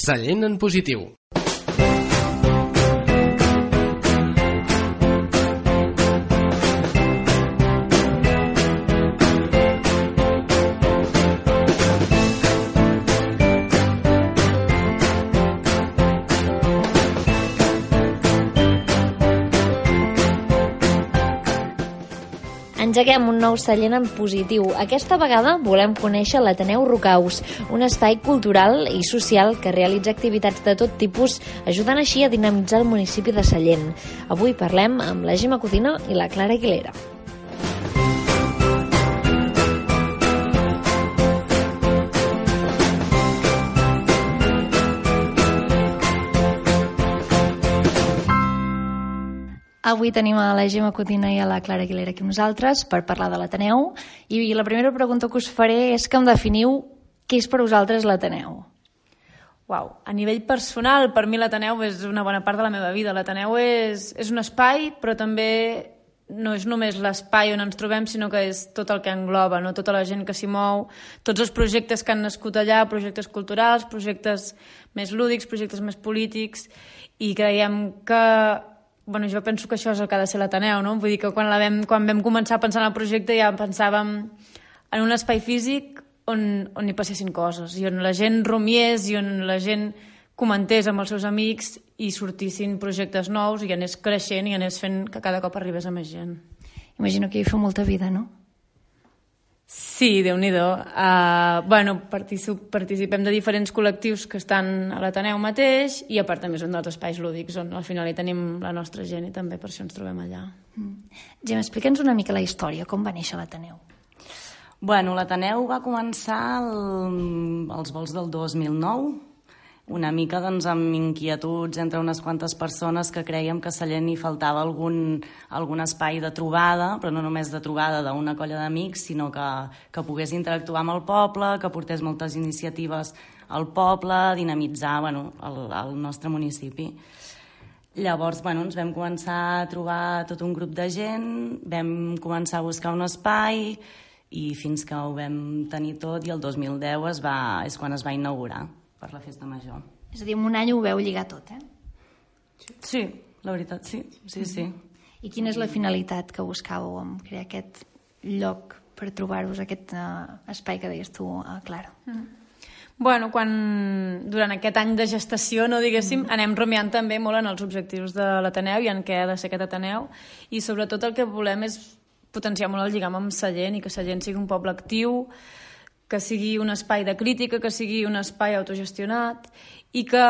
Sallent en positiu. Engeguem un nou cellent en positiu. Aquesta vegada volem conèixer l'Ateneu Rocaus, un espai cultural i social que realitza activitats de tot tipus, ajudant així a dinamitzar el municipi de Sallent. Avui parlem amb la Gemma Codina i la Clara Aguilera. Avui tenim a la Gemma Codina i a la Clara Aguilera aquí amb nosaltres per parlar de l'Ateneu i la primera pregunta que us faré és que em definiu què és per vosaltres l'Ateneu. Uau, a nivell personal, per mi l'Ateneu és una bona part de la meva vida. L'Ateneu és, és un espai, però també no és només l'espai on ens trobem, sinó que és tot el que engloba, no? tota la gent que s'hi mou, tots els projectes que han nascut allà, projectes culturals, projectes més lúdics, projectes més polítics, i creiem que bueno, jo penso que això és el que ha de ser l'Ateneu, no? Vull dir que quan, la vam, quan vam començar a pensar en el projecte ja pensàvem en un espai físic on, on hi passessin coses i on la gent rumiés i on la gent comentés amb els seus amics i sortissin projectes nous i anés creixent i anés fent que cada cop arribés a més gent. Imagino que hi fa molta vida, no? Sí, déu nhi uh, bueno, participem de diferents col·lectius que estan a l'Ateneu mateix i a part també són dels espais lúdics on al final hi tenim la nostra gent i també per això ens trobem allà. Mm. Gemma, explica'ns una mica la història, com va néixer l'Ateneu? Bueno, l'Ateneu va començar el, els vols del 2009, una mica doncs, amb inquietuds entre unes quantes persones que creiem que a Sallent hi faltava algun, algun espai de trobada, però no només de trobada d'una colla d'amics, sinó que, que pogués interactuar amb el poble, que portés moltes iniciatives al poble, dinamitzar bueno, el, el nostre municipi. Llavors, bueno, ens vam començar a trobar tot un grup de gent, vam començar a buscar un espai i fins que ho vam tenir tot i el 2010 es va, és quan es va inaugurar per la festa major. És a dir, en un any ho veu lligar tot, eh? Sí, la veritat, sí, sí, sí. I quina és la finalitat que buscàveu amb crear aquest lloc per trobar-vos aquest uh, espai que deies tu, uh, Clara? Mm. Bueno, quan durant aquest any de gestació, no diguéssim, mm. anem rumiant també molt en els objectius de l'Ateneu i en què ha de ser aquest Ateneu i sobretot el que volem és potenciar molt el lligam amb Sallent i que Sallent sigui un poble actiu, que sigui un espai de crítica, que sigui un espai autogestionat i que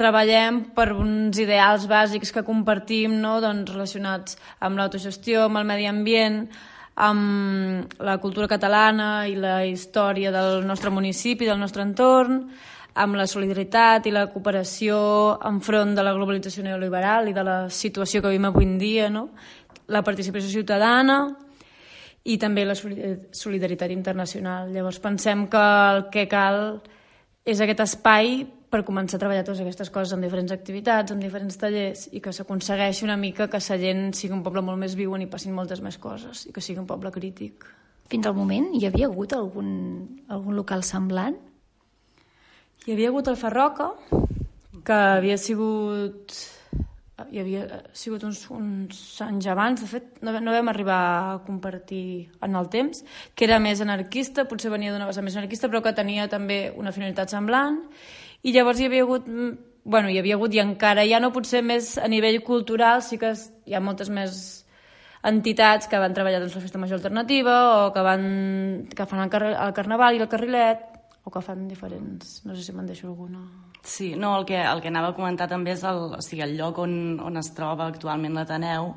treballem per uns ideals bàsics que compartim no? doncs relacionats amb l'autogestió, amb el medi ambient, amb la cultura catalana i la història del nostre municipi, del nostre entorn, amb la solidaritat i la cooperació enfront de la globalització neoliberal i de la situació que vivim avui en dia, no? la participació ciutadana, i també la solidaritat internacional. Llavors pensem que el que cal és aquest espai per començar a treballar totes aquestes coses amb diferents activitats, amb diferents tallers i que s'aconsegueixi una mica que Sallent sigui un poble molt més viu on hi passin moltes més coses i que sigui un poble crític. Fins al moment hi havia hagut algun, algun local semblant? Hi havia hagut el Ferroca, que havia sigut hi havia eh, sigut uns, uns anys abans, de fet no, no vam arribar a compartir en el temps, que era més anarquista, potser venia d'una base més anarquista, però que tenia també una finalitat semblant, i llavors hi havia hagut, mm, bueno, hi havia hagut i encara ja no potser més a nivell cultural, sí que hi ha moltes més entitats que van treballar doncs, la festa major alternativa o que, van, que fan el, car el carnaval i el carrilet o que fan diferents... No sé si me'n deixo alguna... Sí, no, el que, el que anava a comentar també és el, o sigui, el lloc on, on es troba actualment l'Ateneu,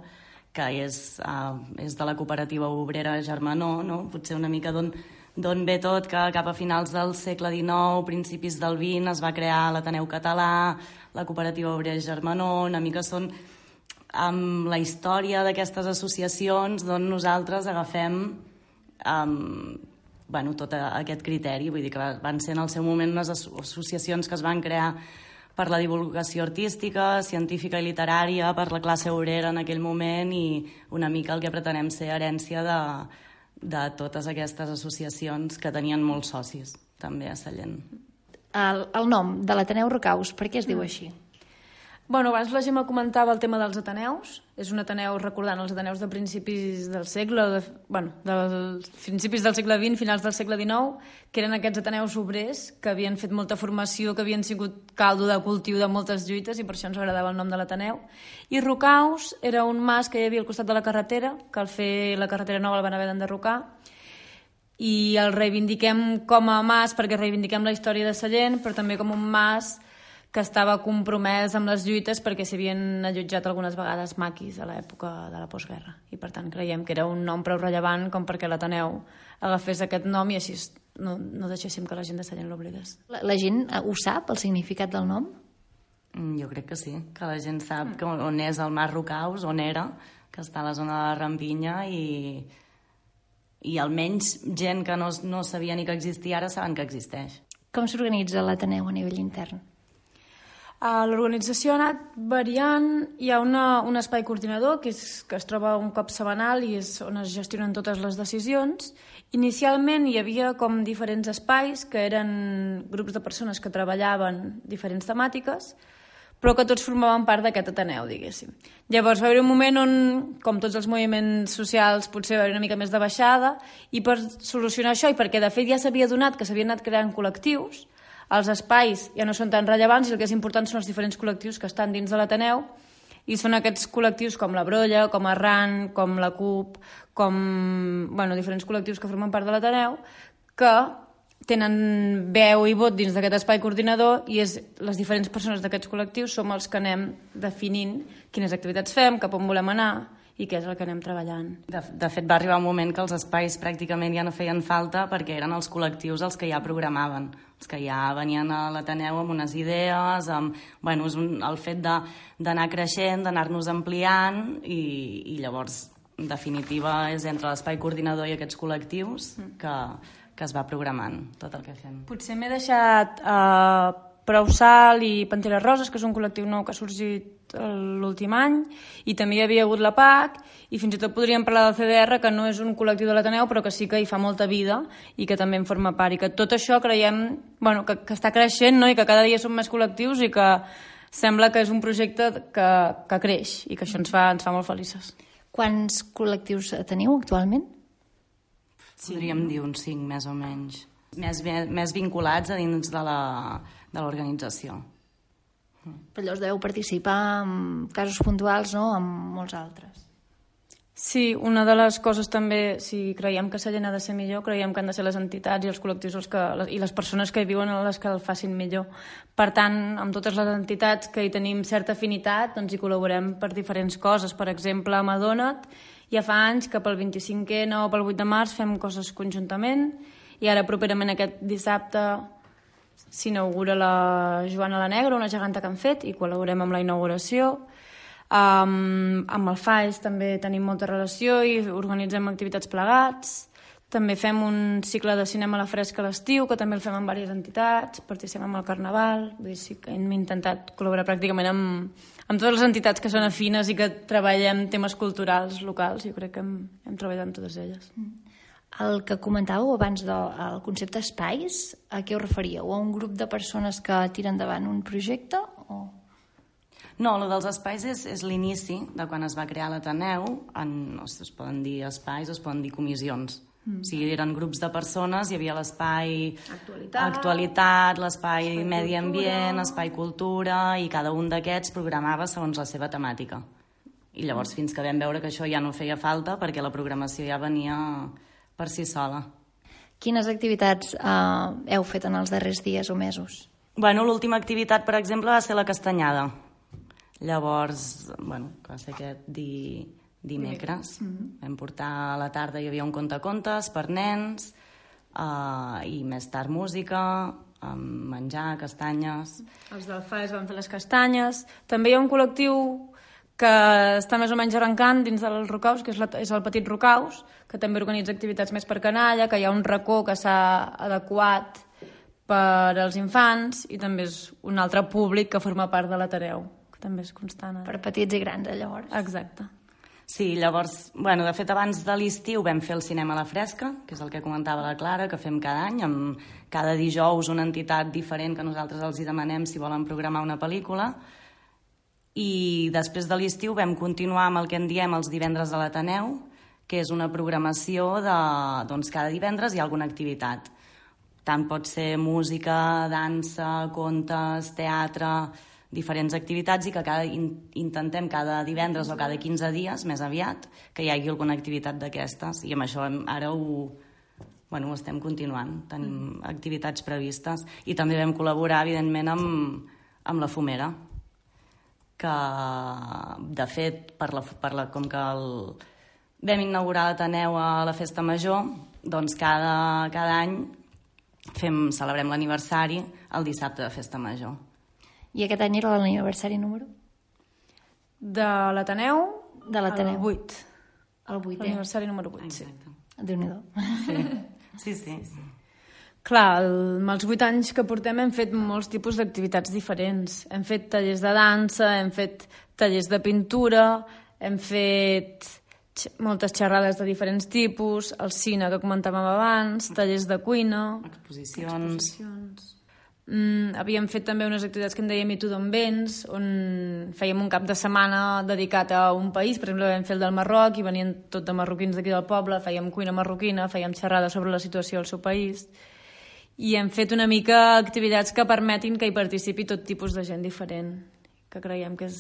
que és, uh, és de la cooperativa obrera Germanó, no? potser una mica d'on d'on ve tot, que cap a finals del segle XIX, principis del XX, es va crear l'Ateneu Català, la cooperativa obrera Germanó, una mica són amb la història d'aquestes associacions d'on nosaltres agafem um, bueno, tot aquest criteri, vull dir que van ser en el seu moment unes associacions que es van crear per la divulgació artística, científica i literària, per la classe obrera en aquell moment i una mica el que pretenem ser herència de, de totes aquestes associacions que tenien molts socis també a Sallent. El, el nom de l'Ateneu Rocaus, per què es diu així? Bueno, abans la Gemma comentava el tema dels Ateneus. És un Ateneu recordant els Ateneus de principis del segle, de, bueno, dels principis del segle XX, finals del segle XIX, que eren aquests Ateneus obrers que havien fet molta formació, que havien sigut caldo de cultiu de moltes lluites i per això ens agradava el nom de l'Ateneu. I Rocaus era un mas que hi havia al costat de la carretera, que al fer la carretera nova el van haver d'enderrocar, i el reivindiquem com a mas perquè reivindiquem la història de Sallent, però també com un mas que estava compromès amb les lluites perquè s'havien allotjat algunes vegades maquis a l'època de la postguerra. I per tant creiem que era un nom prou rellevant com perquè l'Ateneu agafés aquest nom i així no, no deixéssim que la gent de Sallent l'oblidés. La, la gent eh, ho sap, el significat del nom? Mm, jo crec que sí, que la gent sap que on és el Mar Rocaus, on era, que està a la zona de la Rampinya i, i almenys gent que no, no sabia ni que existia ara saben que existeix. Com s'organitza l'Ateneu a nivell intern? Uh, L'organització ha anat variant, hi ha una, un espai coordinador que, és, que es troba un cop setmanal i és on es gestionen totes les decisions. Inicialment hi havia com diferents espais que eren grups de persones que treballaven diferents temàtiques, però que tots formaven part d'aquest Ateneu, diguéssim. Llavors va haver un moment on, com tots els moviments socials, potser va haver una mica més de baixada, i per solucionar això, i perquè de fet ja s'havia donat que s'havien anat creant col·lectius, els espais ja no són tan rellevants i el que és important són els diferents col·lectius que estan dins de l'Ateneu i són aquests col·lectius com la Brolla, com Arran, com la CUP, com bueno, diferents col·lectius que formen part de l'Ateneu que tenen veu i vot dins d'aquest espai coordinador i és, les diferents persones d'aquests col·lectius som els que anem definint quines activitats fem, cap on volem anar i què és el que anem treballant. De, de fet, va arribar un moment que els espais pràcticament ja no feien falta perquè eren els col·lectius els que ja programaven, els que ja venien a l'Ateneu amb unes idees, amb, bueno, és un, el fet d'anar creixent, d'anar-nos ampliant i, i llavors, en definitiva, és entre l'espai coordinador i aquests col·lectius mm. que, que es va programant tot el que fem. Potser m'he deixat uh, Prou Sal i Panteres Roses, que és un col·lectiu nou que ha sorgit l'últim any, i també hi havia hagut la PAC, i fins i tot podríem parlar del CDR, que no és un col·lectiu de l'Ateneu, però que sí que hi fa molta vida i que també en forma part, i que tot això creiem bueno, que, que està creixent no? i que cada dia són més col·lectius i que sembla que és un projecte que, que creix i que això ens fa, ens fa molt felices. Quants col·lectius teniu actualment? Sí. Podríem dir uns cinc, més o menys. Més, més vinculats a dins de l'organització. Però llavors deveu participar en casos puntuals, no?, amb molts altres. Sí, una de les coses també, si creiem que Sallent ha de ser millor, creiem que han de ser les entitats i els col·lectius els que, i les persones que hi viuen les que el facin millor. Per tant, amb totes les entitats que hi tenim certa afinitat, doncs hi col·laborem per diferents coses. Per exemple, a Madona't, ja fa anys que pel 25è o pel 8 de març fem coses conjuntament i ara properament aquest dissabte s'inaugura la Joana la Negra, una geganta que han fet, i col·laborem amb la inauguració. Um, amb el FAES també tenim molta relació i organitzem activitats plegats. També fem un cicle de cinema a la fresca a l'estiu, que també el fem amb diverses entitats, participem el Carnaval, vull dir, sí que hem intentat col·laborar pràcticament amb, amb totes les entitats que són afines i que treballem temes culturals locals, jo crec que hem, hem treballat amb totes elles. Mm. El que comentàveu abans del concepte espais, a què us referíeu? A un grup de persones que tiren endavant un projecte? O... No, el dels espais és, és l'inici de quan es va crear l'Ateneu. En, no sé, es poden dir espais, es poden dir comissions. Mm. O sigui, eren grups de persones, hi havia l'espai actualitat, actualitat l'espai medi ambient, espai cultura, i cada un d'aquests programava segons la seva temàtica. I llavors, fins que vam veure que això ja no feia falta, perquè la programació ja venia per si sola. Quines activitats eh, heu fet en els darrers dies o mesos? Bueno, l'última activitat, per exemple, va ser la castanyada. Llavors, bueno, que va ser aquest di, dimecres. Mm -hmm. Vam portar a la tarda, hi havia un contacontes per nens, uh, i més tard música, amb menjar, castanyes... Els del FAES van fer les castanyes. També hi ha un col·lectiu que està més o menys arrencant dins del Rocaus, que és, la, és el Petit Rocaus, que també organitza activitats més per canalla, que hi ha un racó que s'ha adequat per als infants i també és un altre públic que forma part de l'Ateneu, que també és constant. Per petits i grans, eh, llavors. Exacte. Sí, llavors, bueno, de fet, abans de l'estiu vam fer el cinema a la fresca, que és el que comentava la Clara, que fem cada any, amb cada dijous una entitat diferent que nosaltres els hi demanem si volen programar una pel·lícula. I després de l'estiu vam continuar amb el que en diem els divendres de l'Ateneu, que és una programació de, doncs, cada divendres hi ha alguna activitat. Tant pot ser música, dansa, contes, teatre, diferents activitats i que cada, in, intentem cada divendres o cada 15 dies, més aviat, que hi hagi alguna activitat d'aquestes. I amb això hem, ara ho, bueno, ho estem continuant. Tenim activitats previstes. I també vam col·laborar, evidentment, amb, amb la Fumera, que, de fet, per la, per la, com que el, vam inaugurar l'Ateneu a la Festa Major, doncs cada, cada any fem, celebrem l'aniversari el dissabte de Festa Major. I aquest any era l'aniversari número? De l'Ateneu De l'Ateneu. el 8. El vuitè. L'aniversari número 8, sí. déu nhi Sí, sí, sí. sí. Clar, el, amb els 8 anys que portem hem fet molts tipus d'activitats diferents. Hem fet tallers de dansa, hem fet tallers de pintura, hem fet moltes xerrades de diferents tipus, el cine que comentàvem abans, tallers de cuina... Exposicions. Exposicions. Mm, havíem fet també unes activitats que en dèiem I tu d'on vens, on fèiem un cap de setmana dedicat a un país, per exemple vam fer el del Marroc i venien tot de marroquins d'aquí del poble, fèiem cuina marroquina, fèiem xerrades sobre la situació al seu país i hem fet una mica activitats que permetin que hi participi tot tipus de gent diferent, que creiem que és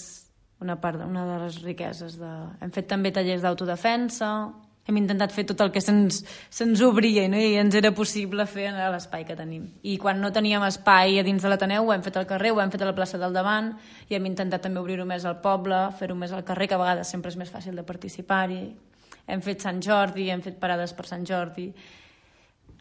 una part, una de les riqueses. De... Hem fet també tallers d'autodefensa, hem intentat fer tot el que se'ns se obria no? i ens era possible fer a l'espai que tenim. I quan no teníem espai a dins de l'Ateneu ho hem fet al carrer, ho hem fet a la plaça del davant i hem intentat també obrir-ho més al poble, fer-ho més al carrer, que a vegades sempre és més fàcil de participar-hi. Hem fet Sant Jordi, hem fet parades per Sant Jordi.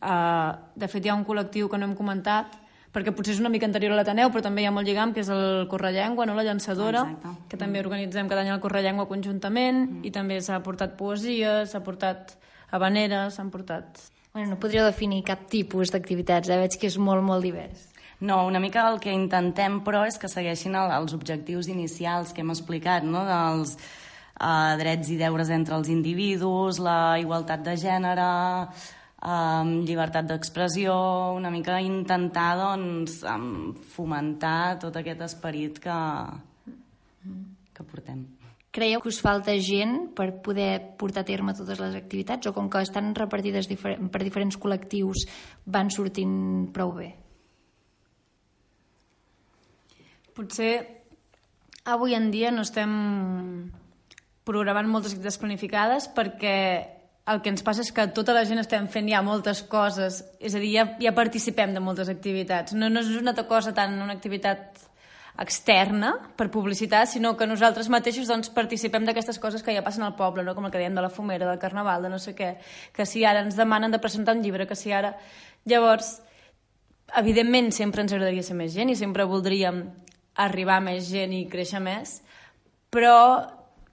Uh, de fet, hi ha un col·lectiu que no hem comentat, perquè potser és una mica anterior a l'Ateneu, però també hi ha molt lligam, que és el Correllengua, no? la llançadora, Exacte. que també organitzem cada any el Correllengua conjuntament, mm. i també s'ha portat poesia, s'ha portat habaneres, s'han portat... Bueno, no podríeu definir cap tipus d'activitats, eh? veig que és molt, molt divers. No, una mica el que intentem, però, és que segueixin el, els objectius inicials que hem explicat, no? dels eh, drets i deures entre els individus, la igualtat de gènere, eh, llibertat d'expressió, una mica intentar doncs, fomentar tot aquest esperit que, que portem. Creieu que us falta gent per poder portar a terme totes les activitats o com que estan repartides difer per diferents col·lectius van sortint prou bé? Potser avui en dia no estem programant moltes activitats planificades perquè el que ens passa és que tota la gent estem fent ja moltes coses, és a dir, ja, ja participem de moltes activitats. No, no és una cosa tan una activitat externa per publicitat, sinó que nosaltres mateixos doncs, participem d'aquestes coses que ja passen al poble, no? com el que dèiem de la fumera, del carnaval, de no sé què, que si ara ens demanen de presentar un llibre, que si ara... Llavors, evidentment sempre ens agradaria ser més gent i sempre voldríem arribar a més gent i créixer més, però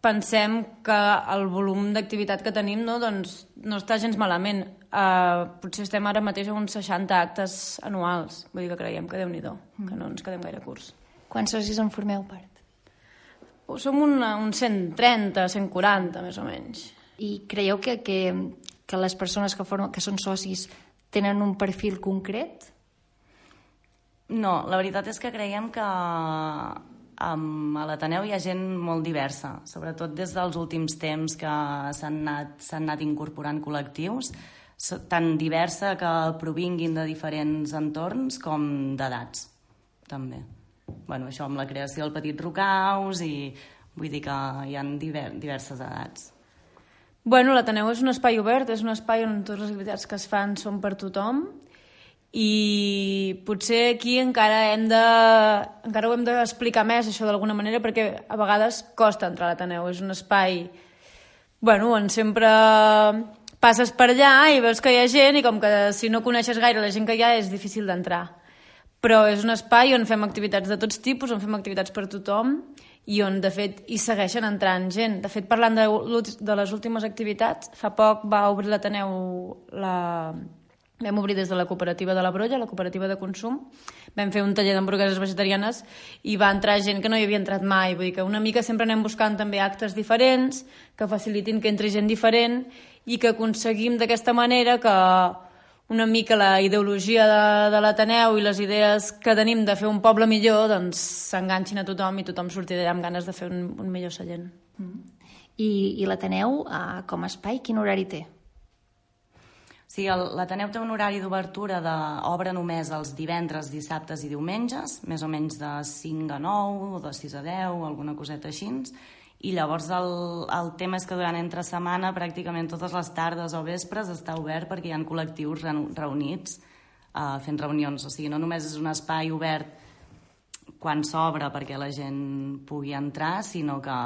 pensem que el volum d'activitat que tenim no, doncs, no està gens malament. Uh, potser estem ara mateix a uns 60 actes anuals. Vull dir que creiem que déu nhi mm. que no ens quedem gaire curts. Quants socis en formeu part? Som una, uns 130, 140, més o menys. I creieu que, que, que les persones que, formen, que són socis tenen un perfil concret? No, la veritat és que creiem que um, a l'Ateneu hi ha gent molt diversa, sobretot des dels últims temps que s'han anat, anat incorporant col·lectius, tan diversa que provinguin de diferents entorns com d'edats, també. bueno, això amb la creació del Petit Rocaus i vull dir que hi ha diver, diverses edats. Bueno, l'Ateneu és un espai obert, és un espai on totes les activitats que es fan són per tothom i potser aquí encara hem de encara ho hem d'explicar més això d'alguna manera perquè a vegades costa entrar a l'Ateneu és un espai bueno, on sempre passes per allà i veus que hi ha gent i com que si no coneixes gaire la gent que hi ha és difícil d'entrar però és un espai on fem activitats de tots tipus, on fem activitats per tothom i on, de fet, hi segueixen entrant gent. De fet, parlant de, de les últimes activitats, fa poc va obrir l'Ateneu la, Vam obrir des de la cooperativa de la Brolla, la cooperativa de consum. Vam fer un taller d'hamburgueses vegetarianes i va entrar gent que no hi havia entrat mai. Vull dir que una mica sempre anem buscant també actes diferents que facilitin que entri gent diferent i que aconseguim d'aquesta manera que una mica la ideologia de, de l'Ateneu i les idees que tenim de fer un poble millor doncs s'enganxin a tothom i tothom surti d'allà amb ganes de fer un, un millor cellent. Mm. I, i l'Ateneu, eh, com a espai, quin horari té? Sí, l'Ateneu té un horari d'obertura d'obra només els divendres, dissabtes i diumenges, més o menys de 5 a 9 o de 6 a 10, alguna coseta així. I llavors el, el tema és que durant entre setmana pràcticament totes les tardes o vespres està obert perquè hi ha col·lectius reunits uh, fent reunions. O sigui, no només és un espai obert quan s'obre perquè la gent pugui entrar, sinó que,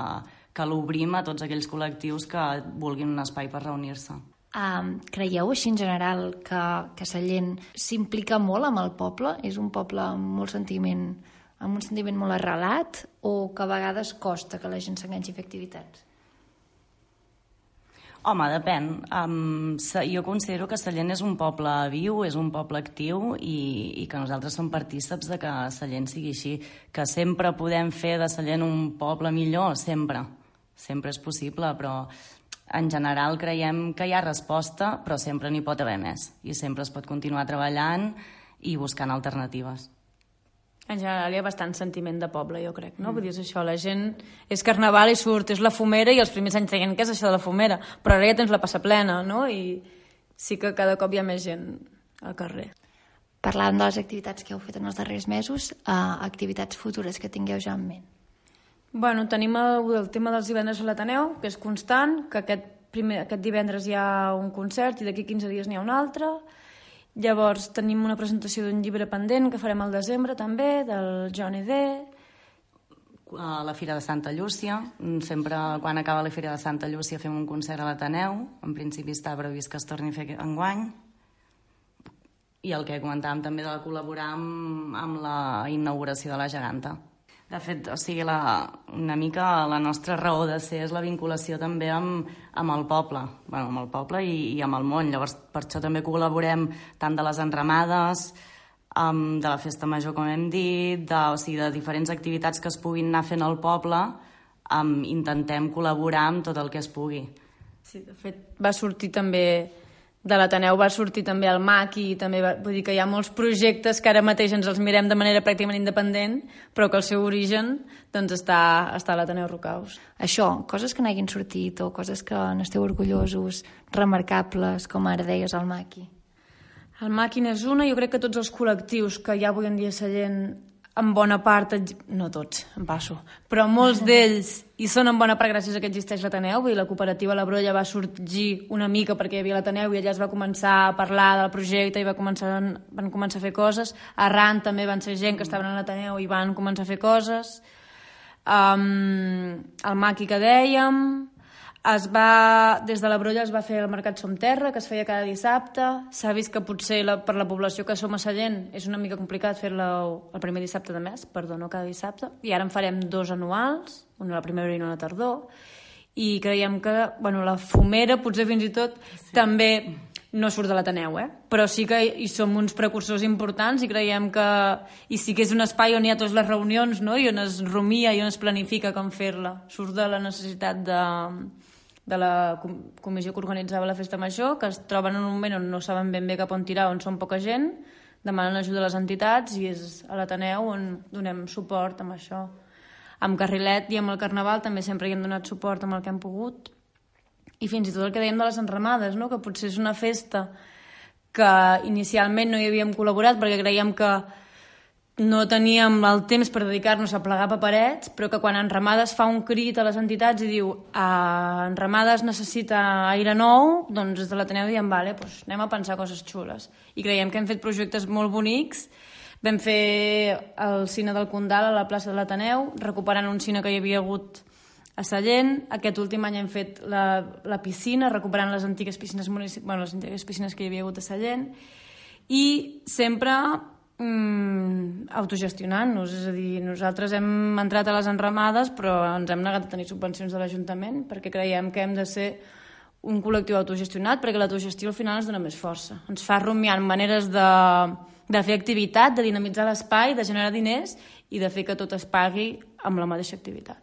que l'obrim a tots aquells col·lectius que vulguin un espai per reunir-se. Um, creieu així en general que, que Sallent s'implica molt amb el poble? És un poble amb molt sentiment, amb un sentiment molt arrelat o que a vegades costa que la gent s'enganxi a fer activitats? Home, depèn. Um, jo considero que Sallent és un poble viu, és un poble actiu i, i que nosaltres som partíceps de que Sallent sigui així. Que sempre podem fer de Sallent un poble millor, sempre. Sempre és possible, però en general creiem que hi ha resposta, però sempre n'hi pot haver més i sempre es pot continuar treballant i buscant alternatives. En general hi ha bastant sentiment de poble, jo crec, no? Mm. Vull dir, és això, la gent és carnaval i surt, és la fumera i els primers anys deien què és això de la fumera, però ara ja tens la passa plena, no? I sí que cada cop hi ha més gent al carrer. Parlant de les activitats que heu fet en els darrers mesos, uh, activitats futures que tingueu ja en ment. Bueno, tenim el, el tema dels divendres a l'Ateneu, que és constant, que aquest, primer, aquest divendres hi ha un concert i d'aquí 15 dies n'hi ha un altre. Llavors tenim una presentació d'un llibre pendent que farem al desembre també, del Johnny D. A la Fira de Santa Llúcia, sempre quan acaba la Fira de Santa Llúcia fem un concert a l'Ateneu, en principi està previst que es torni a fer enguany, i el que comentàvem també de col·laborar amb, amb la inauguració de la geganta. De fet, o sigui, la, una mica la nostra raó de ser és la vinculació també amb, amb el poble, bueno, amb el poble i, i amb el món. Llavors, per això també col·laborem tant de les enramades, um, de la festa major, com hem dit, de, o sigui, de diferents activitats que es puguin anar fent al poble, um, intentem col·laborar amb tot el que es pugui. Sí, de fet, va sortir també de l'Ateneu va sortir també el MAC i també va, vull dir que hi ha molts projectes que ara mateix ens els mirem de manera pràcticament independent, però que el seu origen doncs, està, està a l'Ateneu Rocaus. Això, coses que n'hagin sortit o coses que n'esteu orgullosos, remarcables, com ara deies el MACI. El Màquina és una, jo crec que tots els col·lectius que hi ha avui en dia a Sallent en bona part, no tots, em passo, però molts d'ells i són en bona part gràcies a que existeix l'Ateneu, i la cooperativa La Brolla va sorgir una mica perquè hi havia l'Ateneu i allà es va començar a parlar del projecte i va començar, van començar a fer coses. Arran també van ser gent que estaven a l'Ateneu i van començar a fer coses. Um, el Maqui que dèiem, es va, des de la Brolla es va fer el Mercat Som Terra, que es feia cada dissabte. S'ha vist que potser la, per la població que som a Sallent és una mica complicat fer-la el primer dissabte de mes, perdó, no cada dissabte. I ara en farem dos anuals, una a la primavera i una a la tardor. I creiem que bueno, la fumera, potser fins i tot, sí. també no surt de l'Ateneu, eh? però sí que hi som uns precursors importants i creiem que... I sí que és un espai on hi ha totes les reunions no? i on es rumia i on es planifica com fer-la. Surt de la necessitat de, de la comissió que organitzava la festa major, que es troben en un moment on no saben ben bé cap on tirar, on són poca gent, demanen ajuda a les entitats i és a l'Ateneu on donem suport amb això. Amb Carrilet i amb el Carnaval també sempre hi hem donat suport amb el que hem pogut. I fins i tot el que dèiem de les enramades, no? que potser és una festa que inicialment no hi havíem col·laborat perquè creiem que no teníem el temps per dedicar-nos a plegar paperets, però que quan en Ramades fa un crit a les entitats i diu ah, en Ramades necessita aire nou, doncs des de l'Ateneu diem, vale, doncs anem a pensar coses xules. I creiem que hem fet projectes molt bonics. Vam fer el cine del Condal a la plaça de l'Ateneu, recuperant un cine que hi havia hagut a Sallent. Aquest últim any hem fet la, la piscina, recuperant les antigues piscines, bueno, les antigues piscines que hi havia hagut a Sallent. I sempre mm, autogestionant-nos, és a dir, nosaltres hem entrat a les enramades però ens hem negat a tenir subvencions de l'Ajuntament perquè creiem que hem de ser un col·lectiu autogestionat perquè l'autogestió al final ens dona més força. Ens fa rumiar maneres de, de fer activitat, de dinamitzar l'espai, de generar diners i de fer que tot es pagui amb la mateixa activitat.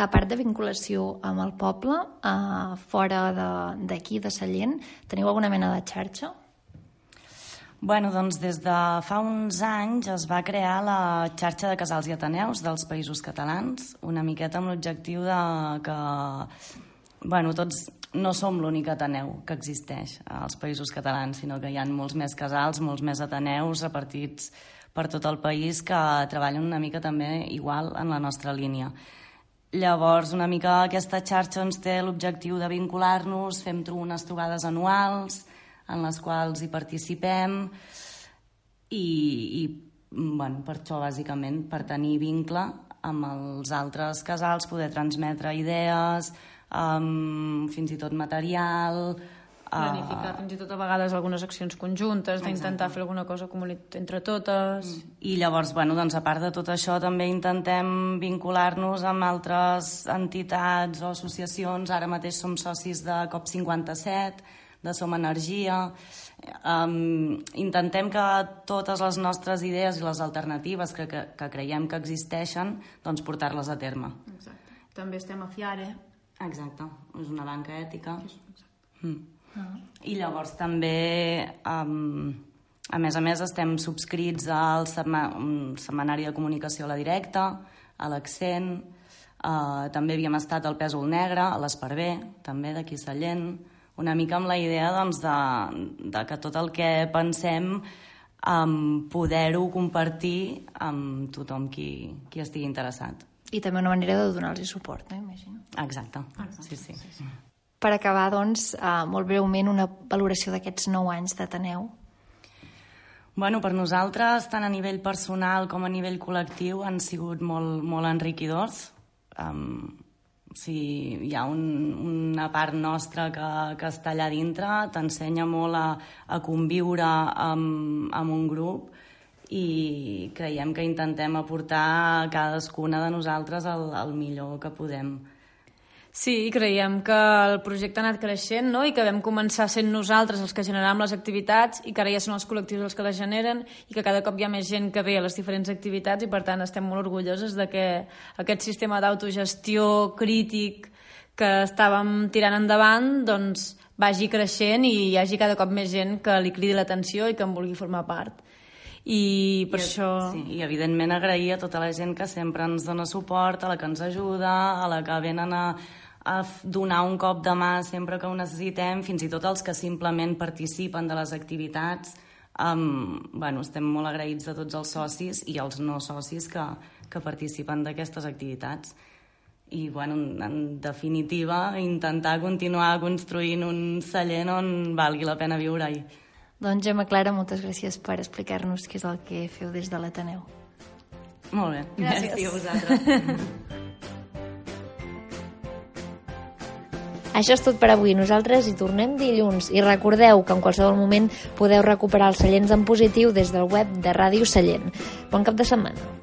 A part de vinculació amb el poble, eh, fora d'aquí, de, de Sallent, teniu alguna mena de xarxa? Bueno, doncs des de fa uns anys es va crear la xarxa de casals i ateneus dels països catalans, una miqueta amb l'objectiu de que bueno, tots no som l'únic ateneu que existeix als països catalans, sinó que hi ha molts més casals, molts més ateneus repartits per tot el país que treballen una mica també igual en la nostra línia. Llavors, una mica aquesta xarxa ens té l'objectiu de vincular-nos, fem unes trobades anuals, en les quals hi participem i, i bueno, per això, bàsicament, per tenir vincle amb els altres casals, poder transmetre idees, um, fins i tot material... Planificar uh, fins i tot a vegades algunes accions conjuntes, d'intentar fer alguna cosa entre totes... Mm. I llavors, bueno, doncs, a part de tot això, també intentem vincular-nos amb altres entitats o associacions. Ara mateix som socis de COP57, de Som Energia. Um, intentem que totes les nostres idees i les alternatives que, que, que creiem que existeixen, doncs portar-les a terme. Exacte. També estem a Fiare. Exacte, és una banca ètica. Mm. Ah. I llavors també, um, a més a més, estem subscrits al setmanari de comunicació a la directa, a l'accent, uh, també havíem estat al Pèsol Negre, a l'Esparver, també d'aquí Sallent, una mica amb la idea doncs, de, de que tot el que pensem um, poder-ho compartir amb tothom qui, qui estigui interessat. I també una manera de donar-los suport, no? imagino. Exacte. Exacte. Sí, sí. sí, sí. Per acabar, doncs, uh, molt breument, una valoració d'aquests nou anys d'Ateneu. Bueno, per nosaltres, tant a nivell personal com a nivell col·lectiu, han sigut molt, molt enriquidors. Um, sigui, hi ha un, una part nostra que, que està allà dintre, t'ensenya molt a, a conviure amb, amb un grup i creiem que intentem aportar a cadascuna de nosaltres el, el millor que podem. Sí, creiem que el projecte ha anat creixent no? i que vam començar sent nosaltres els que generàvem les activitats i que ara ja són els col·lectius els que les generen i que cada cop hi ha més gent que ve a les diferents activitats i per tant estem molt orgulloses de que aquest sistema d'autogestió crític que estàvem tirant endavant doncs vagi creixent i hi hagi cada cop més gent que li cridi l'atenció i que en vulgui formar part i per I, això... Sí, I evidentment agrair a tota la gent que sempre ens dona suport, a la que ens ajuda, a la que venen a, a donar un cop de mà sempre que ho necessitem, fins i tot els que simplement participen de les activitats. Um, bueno, estem molt agraïts de tots els socis i els no socis que, que participen d'aquestes activitats. I, bueno, en definitiva, intentar continuar construint un cellent on valgui la pena viure-hi. Doncs, Gemma Clara, moltes gràcies per explicar-nos què és el que feu des de l'Ateneu. Molt bé. Gràcies. Merci a vosaltres. Això és tot per avui. Nosaltres hi tornem dilluns. I recordeu que en qualsevol moment podeu recuperar els seients en positiu des del web de Ràdio Sallent. Bon cap de setmana.